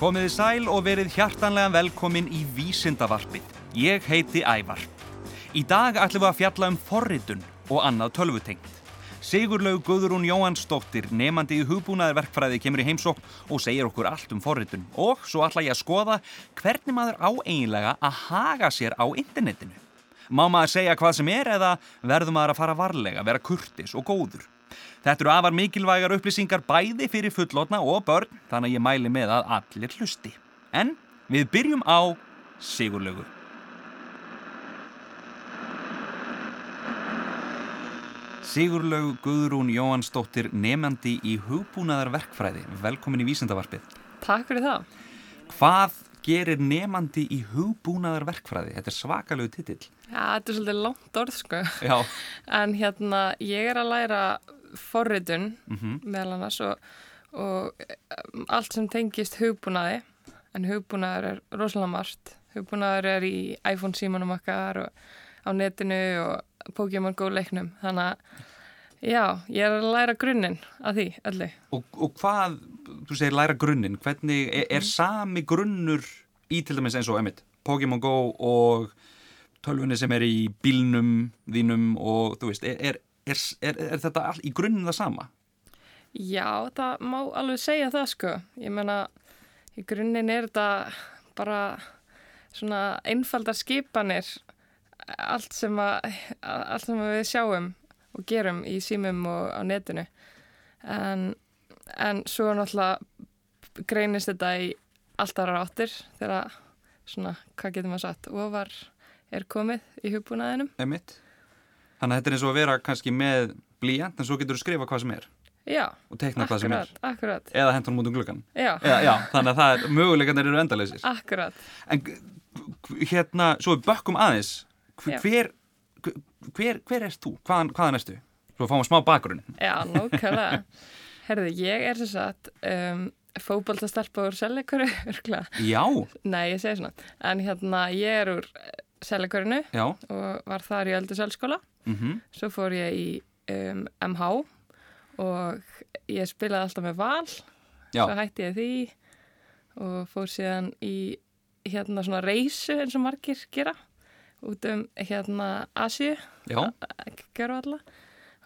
Komiði sæl og verið hjartanlega velkomin í Vísindavarpið. Ég heiti Ævar. Í dag ætlum við að fjalla um forritun og annað tölvutengt. Sigurlaug Guðrún Jóhansdóttir, nefandi í hugbúnaðarverkfræði, kemur í heimsókn og segir okkur allt um forritun. Og svo ætla ég að skoða hvernig maður á eiginlega að haga sér á internetinu. Má maður segja hvað sem er eða verður maður að fara varlega, vera kurtis og góður. Þetta eru afar mikilvægar upplýsingar bæði fyrir fullotna og börn, þannig að ég mæli með að allir hlusti. En við byrjum á Sigurlaugu. Sigurlaug Guðrún Jóhansdóttir, nefandi í hugbúnaðarverkfræði. Velkomin í Vísindavarpið. Takk fyrir það. Hvað gerir nefandi í hugbúnaðarverkfræði? Þetta er svakalegu titill. Já, þetta er svolítið langt orð, sko. Já. En hérna, ég er að læra forritun, Mm meðal annars, og, og um, allt sem tengist hugbúnaði. En hugbúnaður er rosalega margt. Hugbúnaður er í iPhone símanum okkar og á netinu og Pokémon Go leiknum. Þannig að, já, ég er að læra grunninn að því, öllu. Og, og hvað, þú segir læra grunninn, hvernig er, er sami grunnur í til dæmis eins og emitt, Pokémon Go og tölvunni sem er í bílnum þínum og þú veist, er, er, er, er, er þetta all, í grunninn það sama? Já, það má alveg segja það sko. Ég meina, í grunninn er þetta bara svona einfaldar skipanir allt sem, að, allt sem við sjáum og gerum í símum og á netinu. En, en svo náttúrulega greinist þetta í allt aðra áttir þegar svona, hvað getur maður sagt, ofar er komið í hugbúnaðinum. Emitt. Þannig að þetta er eins og að vera kannski með blíjant en svo getur þú skrifa hvað sem er Já, og teikna hvað sem er. akkurat, akkurat. Eða hendur hún út um já, þannig að það er, möguleikarnir eru endaleysir. akkurat. En hérna, svo við bökkum aðeins, hver, hver, hver, hver erst þú? Hvaðan, hvaðan erstu? Svo við fáum smá bakgrunn. Já, nákvæmlega. Herðu, ég er sem sagt um, fókbaltastarpa úr örgla. Já, Nei, ég segi svona. En hérna, ég er úr seljakurinu já, og var þar í öldurselskóla. mhm, Svo fór ég í um, MH og ég spilaði alltaf með val. já, Svo hætti ég því og fór síðan í hérna svona reysu eins og margir gera út um hérna Asju gerðu alla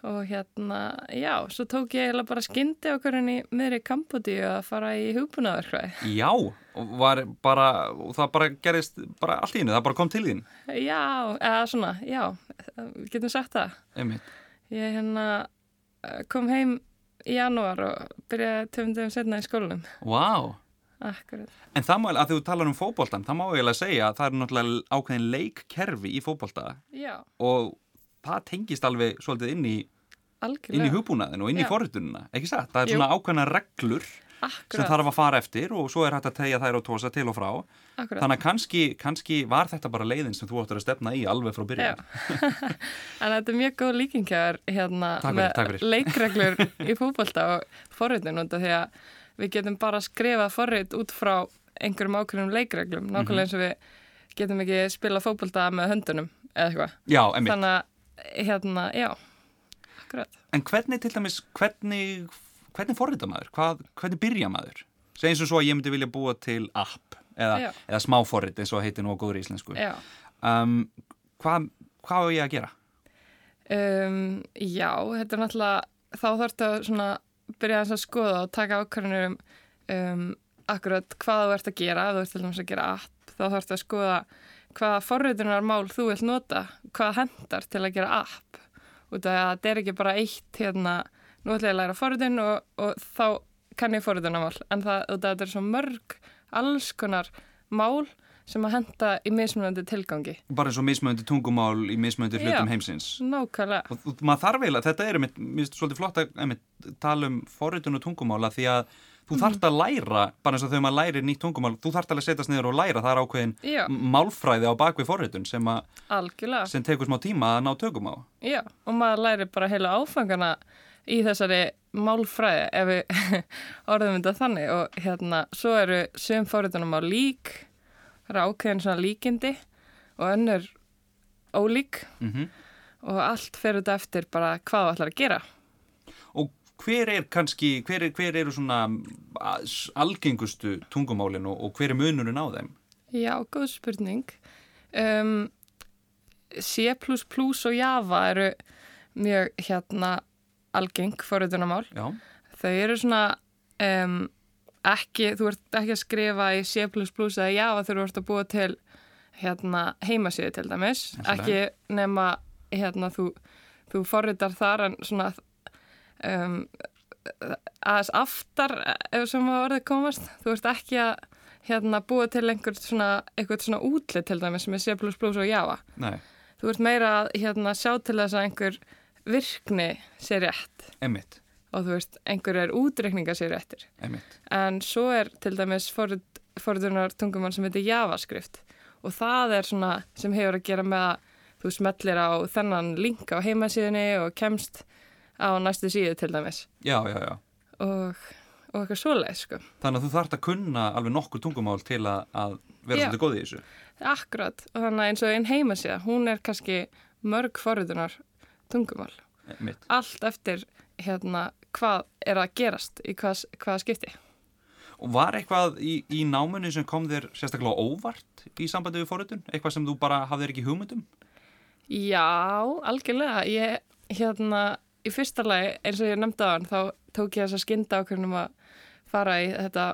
og hérna, já, svo tók ég bara skyndi okkur henni miðri Kambodí að fara í hugbúnaðarkvæði. já, og var bara, og það bara gerist bara allt í hennu, það bara kom til þín. Já, eða svona, já, getum sagt það. Einmitt. Ég hérna kom heim í janúar og byrjaði töfndum setna í. Vá, Akkurat. en það má, að þú talar um fótboltan, það má eiginlega segja að það er náttúrulega ákveðin leikkerfi í fótbolta Já, og það tengist alveg svolítið inn í, inn í algjörlega. hugbúnaðinu og inn í forritununa, ekki satt? Það er Jú. svona ákveðna reglur sem Akkurat, þarf að fara eftir og svo er hægt að tegja þær og tósa til og frá. akkurat. Þannig að kannski, kannski var þetta bara leiðin sem þú áttur að stefna í alveg frá Já, byrjun. en þetta er mjög góð líkingjar hérna Takk fyrir, takk leikreglur í fótbolta og forritun af því að við getum bara skrifað forrit út frá einhverjum ákveðnum leikreglum, Mhm. nákvæmlega eins og við getum ekki spila fótbolta með höndunum eða eitthvað. Þannig að, hérna, já, akkurat. En hvernig til dæmis, hvernig, hvernig forrita maður? Hvað, hvernig byrja maður? Og svo að ég myndi vilja búa til app eða, eða smáforrit eins og heitir nú á góður íslensku. Já, Um, hvað, hvað á ég að gera? um, já, þetta er náttúrulega, þá þarftu að svona byrja að skoða og taka ákvarðanir um, um akkurat hvað þú ert að gera, ef þú ert til dæmis að gera app, þá þarftu að skoða hvaða forritunarmál þú vilt nota, hvað hendar til að gera app. Út af að þetta er ekki bara eitt hérna, nú ætla ég að læra forritun og, og þá kann ég forritunarmál, en það, út af að þetta er svo mörg alls konar mál sem að henda í mismunandi tilgangi. Bara eins og mismöndi tungumál í mismöndi hlutum Já. heimsins. Nákvæmlega. Og, og maður þarf eiginlega, þetta er einmitt, mér finnst svolítið flott að einmitt, tala um forritun og tungumála því að þú Mhm. þarft að læra, bara eins og þegar maður lærir nýtt tungumál, þú þarft alveg að setjast niður og læra, það er ákveðin Já. málfræði á bakvið forritun sem, sem tekur smá tíma að ná tökum á. já, og maður læri bara heila áfangana í þessari málfræði ef við orðum þetta þannig og hérna, svo eru söm fóritunum á lík, það eru ákveðin svona líkindi og önnur ólík Mm og allt fer þetta eftir bara hvað þú ætlar að gera. Hver er kannski, hver, er, hver eru svona algengustu tungumálin og, og hver er munurinn á þeim? Já, góð spurning. Um, C++ og Java eru mjög hérna algeng forritunamál. Já, Þau eru svona um, ekki, þú ert ekki að skrifa í C++ eða Java þú ert að búa til hérna heimasíðu til dæmis. Ekki nema hérna þú, þú forritar þar en svona um, aðeins aftar ef sem að orðið komast. Þú ert ekki að hérna búa til einhvern svona, svona útlit til dæmis með C++ og Java. nei, Þú ert meira að hérna, sjá til þess að einhver virkni sé rétt emitt, og þú veist, einhver er útreikninga sér réttir. emitt. En svo er til dæmis forðunar tungumál sem heitir JavaScript og það er svona sem hefur að gera með að þú smellir á þennan link á heimasíðunni og kemst á næstu síðu til dæmis Já, já, já. og, og eitthvað svoleið, sko. Þannig að þú þarft að kunna alveg nokkur tungumál til að, að vera svolítið góð í þessu. Akkurat, og þannig að eins og einn heimasíða, hún er kannski mörg forðunar tungumál. Emitt. Allt eftir hérna hvað er að gerast í hvað, hvaða skipti. Og var eitthvað í, í námunni sem kom þér sérstaklega óvart í sambandi við forritun? Eitthvað sem þú bara hafðir ekki hugmyndum? Já, algjörlega. Ég, hérna, í fyrsta lagi, eins og ég nefndi á hann, þá tók ég þess að skynda ákveðnum að fara í þetta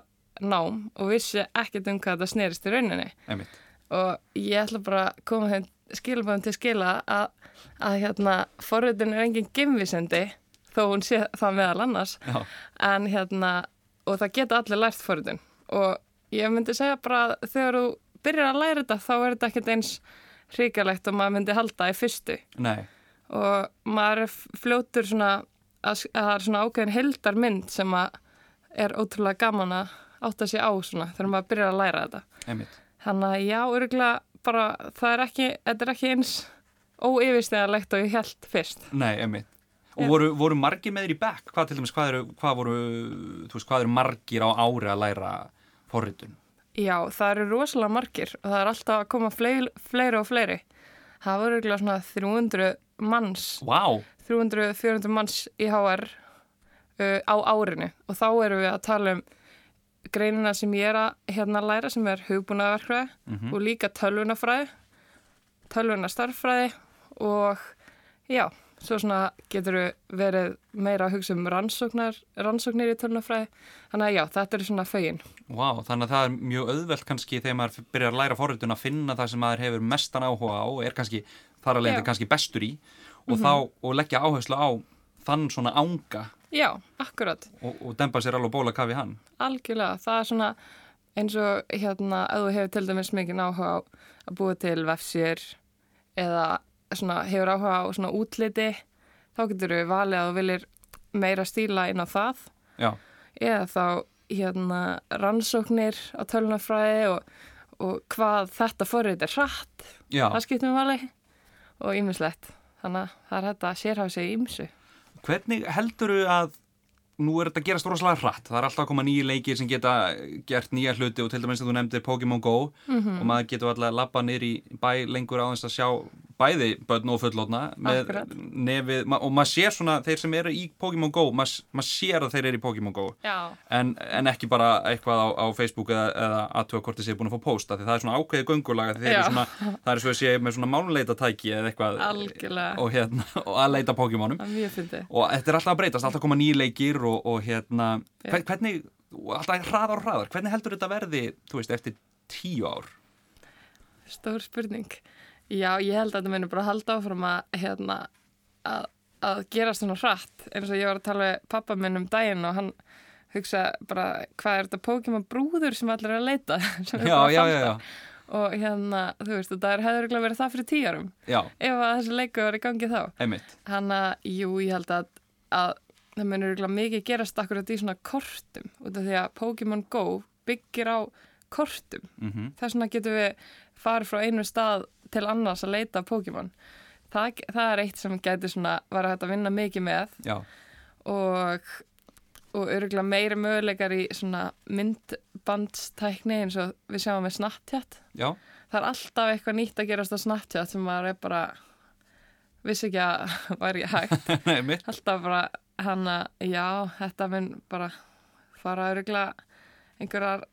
nám og vissi ekkert um hvað þetta snerist í rauninni. Emitt. Og ég ætla bara að koma þeim skilabæðum til skila að, að hérna, forritin er engin gimvisendi, þó hún sé það meðal annars, Já, en hérna, og það geta allir lært forritin. Og ég myndi segja bara að þegar þú byrjar að læra þetta, þá er þetta ekkert eins hrikalegt og maður myndi halda í fyrstu nei, og maður er fljótur svona að, að það er svona ákveðin heldarmynd sem að er ótrúlega gaman að átta sig á svona þegar maður byrjar að læra þetta emitt. þannig að já, örgulega bara það er ekki, þetta er ekki eins óyfirstegarlegt og ég held fyrst Nei, emitt. Og voru, voru margir með þér í back? Hvað til dæmis, hvað eru, hvað voru, þú veist, hvað eru margir á ári að læra forritun? Já, það eru rosalega margir og það er alltaf að koma fleiri, fleiri og fleiri það voru örgulega svona 300 manns. Vá, 300-400 manns í HR uh, á árinu. Og þá erum við að tala um greinina sem ég er að hérna læra sem er hugbúnaverkfræði Mhm. og líka tölvunafræði tölvunastarffræði og já, svo svona getur við verið meira að hugsa um rannsóknar, rannsóknir í tölvunafræði þannig að já, þetta er svona fögin. Vá, þannig að það er mjög auðvelt kannski þegar maður byrjar að læra forritun að finna það sem maður hefur mestan áhuga á og er kannski, þar að leiðandi Já. kannski bestur í og þá, og leggja áherslu á þann svona ánga Já, akkurat. Og, og dempa sér alveg bóla kafi hann. Algjörlega, það er svona eins og hérna að þú hefur til dæmis mikið áhuga á að búa til vefsir eða svona hefur áhuga á svona útliti þá getur við valið að þú viljir meira stíla inn á það. Já, eða þá hérna rannsóknir á tölunafræði og, og hvað þetta forrið er hratt. Já. það skiptum við vali og ýmislegt. Þannig að það er þetta að sérhafa sig í ýmsu. Hvernig helduru að nú er þetta að gerast rosalega hratt? Það er alltaf að koma nýja leikir sem geta gert nýja hluti og til dæmis að þú nefndir Pokémon Go Mhm. og maður getur alltaf að niður í bæ lengur á þess að sjá bæði börn og fullotna nefið ma og maður sér svona þeir sem eru í Pokémon Go maður, maður sér að þeir eru í Pokémon Go. En, en ekki bara eitthvað á, á Facebook eða, eða aðtöða hvort þið séu búin að fá posta því það er svona ákveðið göngulaga það er svo að sé með svona mánuleitatæki eða eitthvað. Og, hérna, og að leita Pokémonum. Er og þetta er alltaf að breytast, alltaf koma nýja leikir og, og hérna, hver- hvernig alltaf hraðar og hraðar, hvernig heldur þetta verði þú veist, eftir tíu ár? Stór spurning. Já, ég held að þetta muni bara halda áfram að, hérna, að, að gera svona hratt. eins og ég var að tala við pappa minn um daginn og hann hugsa bara hvað er þetta Pokémon brúður sem allir er að leita. já, já, að já, Og hérna, þú veist, það er hefur örugglega verið það fyrir já, Ef að þessi leiku var í gangi þá. einmitt Hanna, jú, ég held að, að það örugglega mikið gerast akkurat í svona kortum. Út af því að Pokémon Go byggir á kortum. Mm þess vegna getum við farið frá einu stað til annars að leita Pokémon. Það, það er eitt sem gæti svona var að hægt að vinna mikið með. Já, og, og örgulega meiri möguleikar í svona myndbandstækni eins og við sjáum með Snapchat. Já, það er alltaf eitthvað nýtt að gerast á Snapchat sem maður er bara vissi ekki að væri hægt. Einmitt. Alltaf bara hann að, já, þetta mun bara fara öruglega einhverjar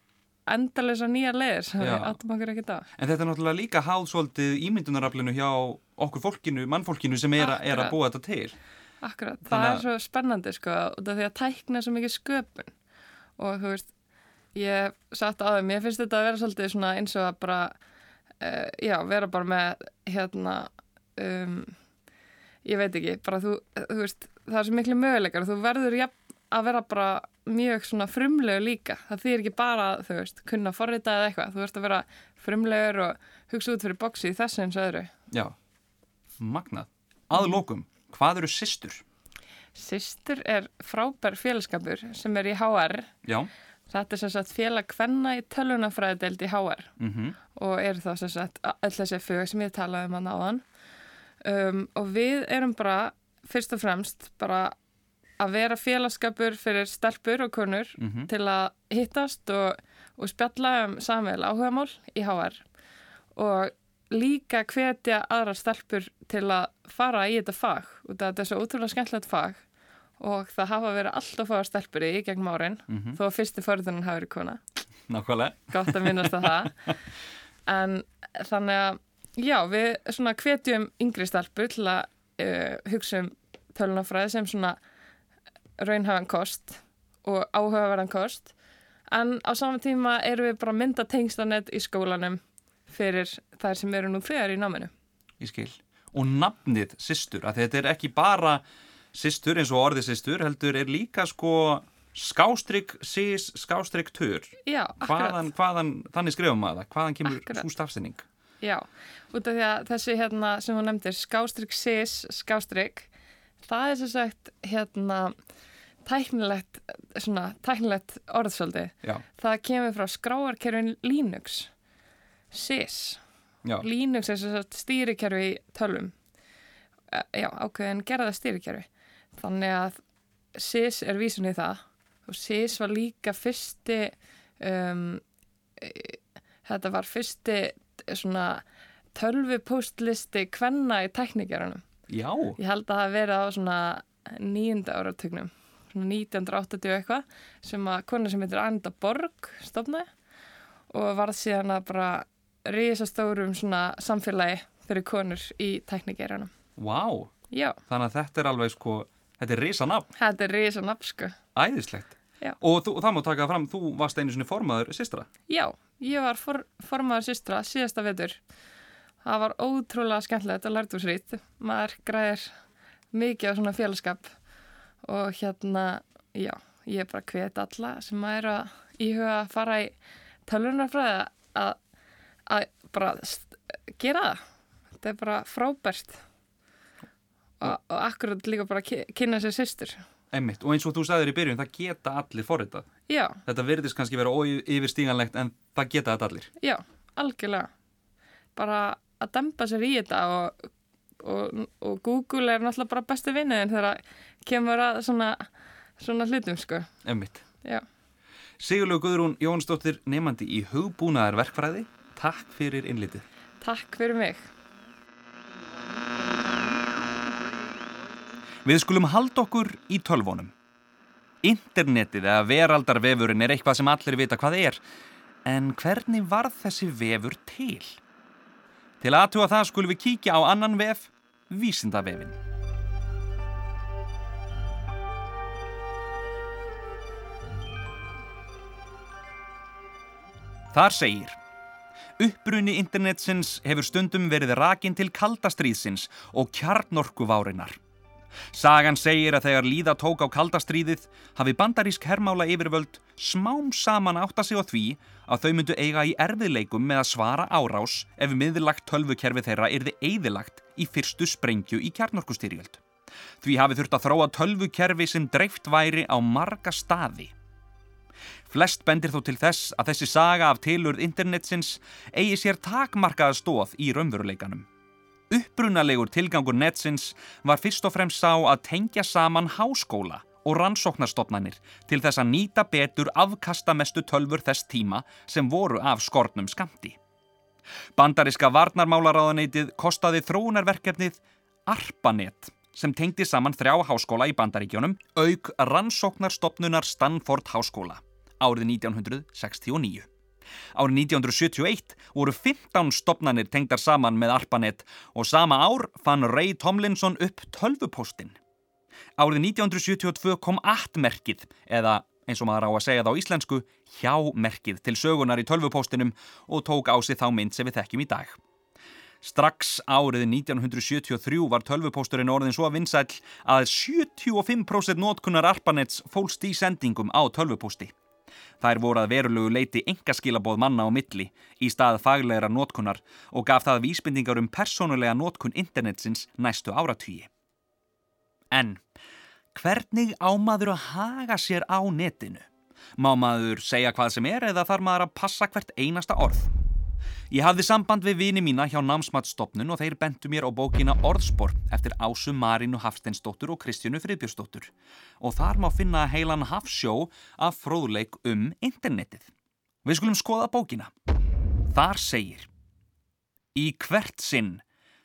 endalisa nýja leiðir sem við áttum okkur ekkert á. En þetta er náttúrulega líka háð svolítið ímyndunaraflinu hjá okkur fólkinu, mannfólkinu sem er, er að búa þetta til. Akkurat, það Þannig er svo spennandi sko, út af því að tækna svo mikið sköpun. Og þú veist, ég satt á þeim, ég finnst þetta að vera svolítið svona eins og að bara, uh, já, vera bara með, hérna, um, ég veit ekki, bara þú, þú veist, það er svo miklu möguleikar. Og þú verður jafn, að vera bara mjög svona frumlegu líka, það þýr ekki bara, þú veist, kunna forrita eða eitthvað, þú veist að vera frumlegur og hugsa út fyrir boksi í þessu eins og öðru. Já, magnað. Að lokum, hvað eru systur? Systur er frábær félagskapur sem er í HR Já, Þetta er sem sagt félag kvenna í tölvunafræðideld í HR mhm, og eru þá sem sagt öll þessi fög sem ég talaði um hann áðan. Um, og við erum bara fyrst og fremst bara að vera félagskapur fyrir stelpur og konur mhm. til að hittast og, og spjalla um samvel áhugamál í HR og líka hvetja aðra stelpur til að fara í þetta fag af þetta er svo ótrúlega skemmtilegt fag og það hafa verið alltaf fáar stelpur í gegnum árin Mhm. þó að fyrsti förðunin hafi verið kona Nákvæmlega. gott að minnast á það en þannig að já, við svona hvetjum yngri stelpur til að uh, hugsa um tölunafræði sem svona raunhafan kost og áhugaverðan kost en á saman tíma erum við bara mynda tengstanett í skólanum fyrir þær sem eru nú þegar í náminu Ég skil. Og nafnið systur, að þetta er ekki bara systur eins og orðið systur, heldur er líka sko skástrygg sis, skástrygg tur. Já, akkurat Hvaðan, hvaðan, þannig skrifum maður það, hvaðan kemur Akkurat. svo stafsynning? Já, út af því að þessi hérna sem hún nefndir, skástrygg sis, skástrygg, það er sem sagt hérna tæknilegt, svona tæknilegt orðsöldi. Já, Það kemur frá skráarkerfin Linux, sis. já, Linux er sagt stýrikerfi í tölvum. Eh, Já, ákveðin gerða stýrikerfi. Þannig að sis er vísun í það og sis var líka fyrsti, um, e, þetta var fyrsti svona tölvupóstlisti kvenna í teknikerunum. já, Ég held að það verið á svona nýjunda áratugnum, svona 1980 og eitthvað, sem að kona sem heitir Anda Borg stofnaði og varð síðan að bara risastórum svona samfélagi fyrir konur í teknikerunum. vá, Já, þannig að þetta er alveg sko, þetta er risa nafn, þetta er risa nafn sko. æðislegt. Já. Og, þú, og það má taka fram, þú varst einu sinni formaður systra. Já, ég var for, formaður systra síðasta vetur. Það var ótrúlega skemmtilegt og lærtúsrít. Maður græðir mikið á svona félagskap og hérna, já, ég er bara hvet alla sem maður er að íhuga að fara í tölvunarfræði að, að bara gera það. Þetta er bara frábært og, og akkurat líka bara kynna sér systur. Emmitt, og eins og þú sagðir í byrjun, það geta allir forritað. Já, Þetta verðist kannski vera yfirstíganlegt en það geta þetta allir. Já, algjörlega. Bara að dempa sér í þetta og, og, og Google er náttúrulega bara besti vinniðin þegar kemur að svona, svona hlutum, sko. Emmitt. Já. Sigurlegu Guðrún Jónsdóttir, nefandi í hugbúnaðar verkfræði. Takk fyrir innlitið. Takk fyrir mig. Við skulum halda okkur í tölvunum. Internetið eða veraldarvefurinn er eitthvað sem allir vita hvað er. En hvernig varð þessi vefur til? Til aðtuga það skulum við kíkja á annan vef, vísindavefin. Þar segir Uppruni internetsins hefur stundum verið rakin til kaldastríðsins og kjarnorkuvárinar. Sagan segir að þegar líða tók á kaldastríðið hafi bandarísk hermála yfirvöld smám saman átta sig á því að þau myndu eiga í erfiðleikum með að svara árás ef miðlagt tölvukerfi þeirra yrði eðilagt í fyrstu sprengju í kjarnorkustyrjöld. Því hafi þurft að þróa tölvukerfi sem dreift væri á marga staði. Flest bendir þó til þess að þessi saga af tilurð internetsins eigi sér takmarkaða stóð í raunveruleikanum. Upprunalegur tilgangur netsins var fyrst og fremst sá að tengja saman háskóla og rannsóknarstofnanir til þess að nýta betur afkastamestu tölfur þess tíma sem voru af skornum skamti. Bandariska varnarmálaráðaneytið kostaði þróunarverkefnið ARPANET sem tengdi saman þrjá háskóla í bandaríkjónum auk rannsóknarstopnunar Stanford háskóla árið 1969. Árið 1971 voru 15 stopnanir tengdar saman með ARPANET og sama ár fann Ray Tomlinson upp tölvupóstinn. Árið 1972 kom AT-merkið eða eins og maður á að segja það á íslensku hjámerkið til sögunar í tölvupóstinum og tók á sig þá mynd sem við þekkjum í dag. Strax árið 1973 var tölvupósturinn orðin svo að vinsæl að 75% notkunnar ARPANETs fólst í sendingum á tölvupósti. Þær voru að verulegu leiti engaskilabóð manna á milli í stað faglegra notkunar og gaf það vísbendingar um persónulega notkun internetsins næstu áratvíi. En hvernig ámaður að haga sér á netinu? Má maður segja hvað sem er eða þarf maður að passa hvert einasta orð? Ég hafði samband við vini mína hjá námsmatsstopnun og þeir bentu mér á bókina Orðspor eftir Ásu Marínu Hafsteinsdóttur og Kristjánu Friðbjörnsdóttur og þar má finna heilan hafsjó af fróðleik um internetið. Við skulum skoða bókina. Þar segir Í hvert sinn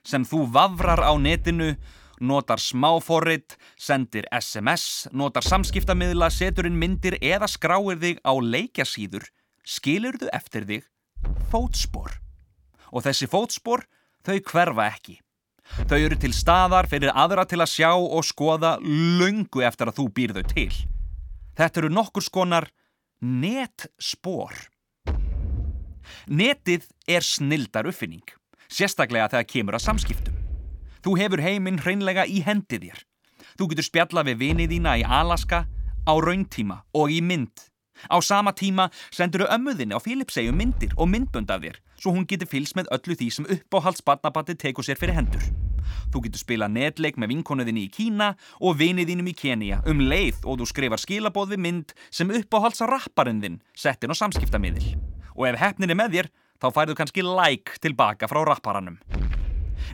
sem þú vafrar á netinu, notar smáforrit, sendir SMS, notar samskiptamiðla, setur inn myndir eða skráir þig á leikjasíður, skilur þú eftir þig fótspor. Og þessi fótspor, þau hverfa ekki. Þau eru til staðar fyrir aðra til að sjá og skoða lungu eftir að þú býr þau til. Þetta eru nokkur skonar netspor. Netið er snildar uppfinning, sérstaklega þegar kemur að samskiptum. Þú hefur heiminn hreinlega í hendi þér. Þú getur spjalla við vinið þína í Alaska, á rauntíma og í mynd. Á sama tíma sendur þau ömmuðinni á Filipsegu myndir og myndbönd af þér svo hún getur fylst með öllu því sem uppáhaldsbarnabatti tekur sér fyrir hendur. Þú getur spila netleik með vinkonuðinni í Kína og viniðinum í Kenia um leið og þú skrifar skilabóð við mynd sem uppáhaldsrapparinn þinn settin á samskiptamiðil. Og ef hefnin er með þér þá færðu kannski like tilbaka frá rapparanum.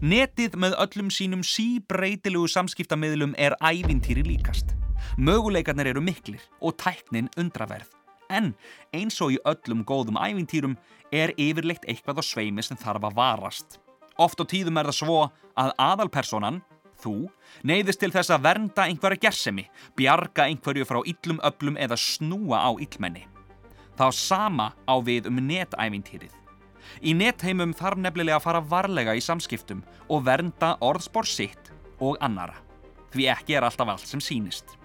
Netið með öllum sínum síbreytilegu samskiptamiðlum er ævintýri líkast. Möguleikarnir eru miklir og tæknin undraverð. En eins og í öllum góðum ævintýrum er yfirleitt eitthvað á sveimi sem þarf að varast. Oft á tíðum er það svo að aðalpersonan, þú, neyðist til þess að vernda einhverja gersemi, bjarga einhverju frá yllum öllum eða snúa á yllmenni. Þá sama á við um netævintýrið. Í netheimum þarf nefnilega að fara varlega í samskiptum og vernda orðspor sitt og annara. Því ekki er alltaf allt sem sínist.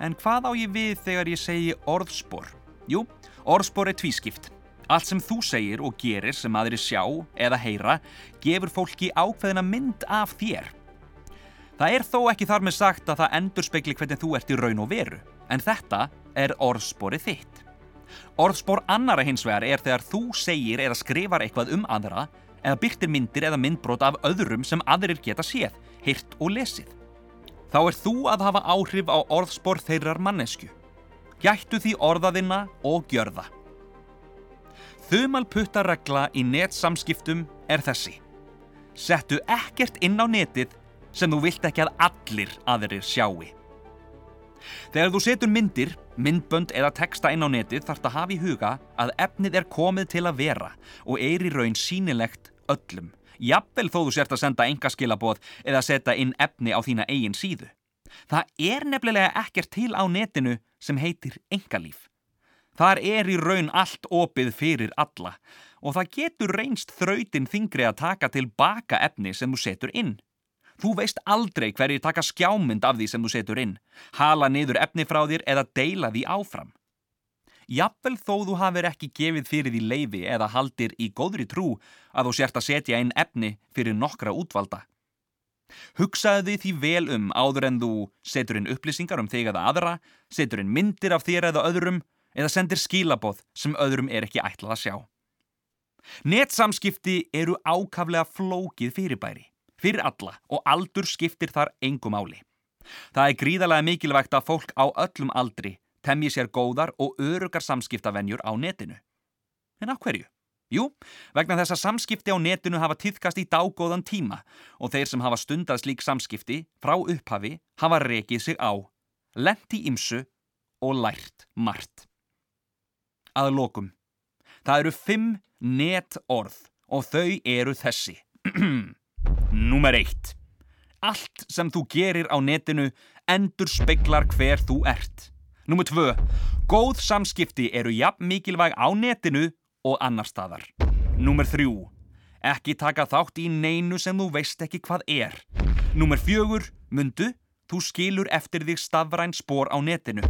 En hvað á ég við þegar ég segi orðspor? Jú, orðspor er tvískipt. Allt sem þú segir og gerir sem aðri sjá eða heyra gefur fólki ákveðina mynd af þér. Það er þó ekki þar með sagt að það endur spekli hvernig þú ert í raun og veru, en þetta er orðsporið þitt. Orðspor annara hins vegar er þegar þú segir eða skrifar eitthvað um aðra eða byrtir myndir eða myndbrot af öðrum sem aðrir geta séð, hýrt og lesið. Þá er þú að hafa áhrif á orðspor þeirrar mannesku. Gættu því orðaðina og gjörða. Þumalputtaregla í netsamskiptum er þessi. Settu ekkert inn á netið sem þú vilt ekki að allir aðrir sjáu. Þegar þú setur myndir, myndbönd eða texta inn á netið þarf það að hafa í huga að efnið er komið til að vera og er í raun sínilegt öllum. Jafnvel þó þú sért að senda engaskilaboð eða setja inn efni á þína eigin síðu. Það er nefnilega ekkert til á netinu sem heitir engalíf. Þar er í raun allt opið fyrir alla og það getur reynst þrautin þingri að taka tilbaka efni sem þú setur inn. Þú veist aldrei hverjir taka skjámynd af því sem þú setur inn, hala niður efni frá þér eða deila því áfram. Jafnvel þó þú hafir ekki gefið fyrir því leifi eða haldir í góðri trú að þú sért að setja inn efni fyrir nokkra útvalda. Hugsaðu því því vel um áður en þú setur inn upplýsingar um þig eða aðra, setur inn myndir af þér eða öðrum eða sendir skilaboð sem öðrum er ekki ætlað að sjá. Netsamskipti eru ákaflega flókið fyrirbæri, fyrir alla og aldur skiptir þar engum áli. Það er gríðarlega mikilvægt að fólk á öllum aldri temji sér góðar og örugar samskiptavenjur á netinu. En á hverju? Jú, vegna þess að samskipti á netinu hafa týðkast í dágóðan tíma og þeir sem hafa stundað slík samskipti frá upphafi hafa rekið sig á, lendi ímsu og lært margt. Að lokum. Það eru fimm netorð og þau eru þessi. Númer eitt. Allt sem þú gerir á netinu endur speiklar hver þú ert. Númer tvö. Góð samskipti eru jafn mikilvæg á netinu og annar staðar. Númer þrjú. Ekki taka þátt í neinu sem þú veist ekki hvað er. Númer fjögur. Mundu, þú skilur eftir þig stafræn spór á netinu.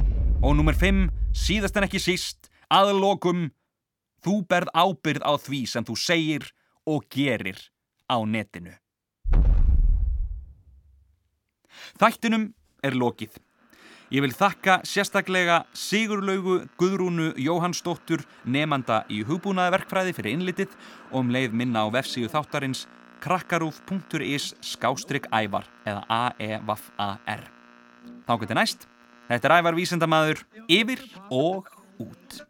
Og númer fimm. Síðast en ekki síst. Aðlokum. Þú berð ábyrð á því sem þú segir og gerir á netinu. Þættinum er lokið. Ég vil þakka sérstaklega Sigurlaugu Guðrúnu Jóhannsdóttur nefnanda í hugbúnaðverkfræði fyrir innlitið og um leið minna á vefsíðu þáttarins krakkarúf.is skástrygg ævar eða A-E-V-A-R. Þá getur næst. Þetta er ævar vísendamadur yfir og út.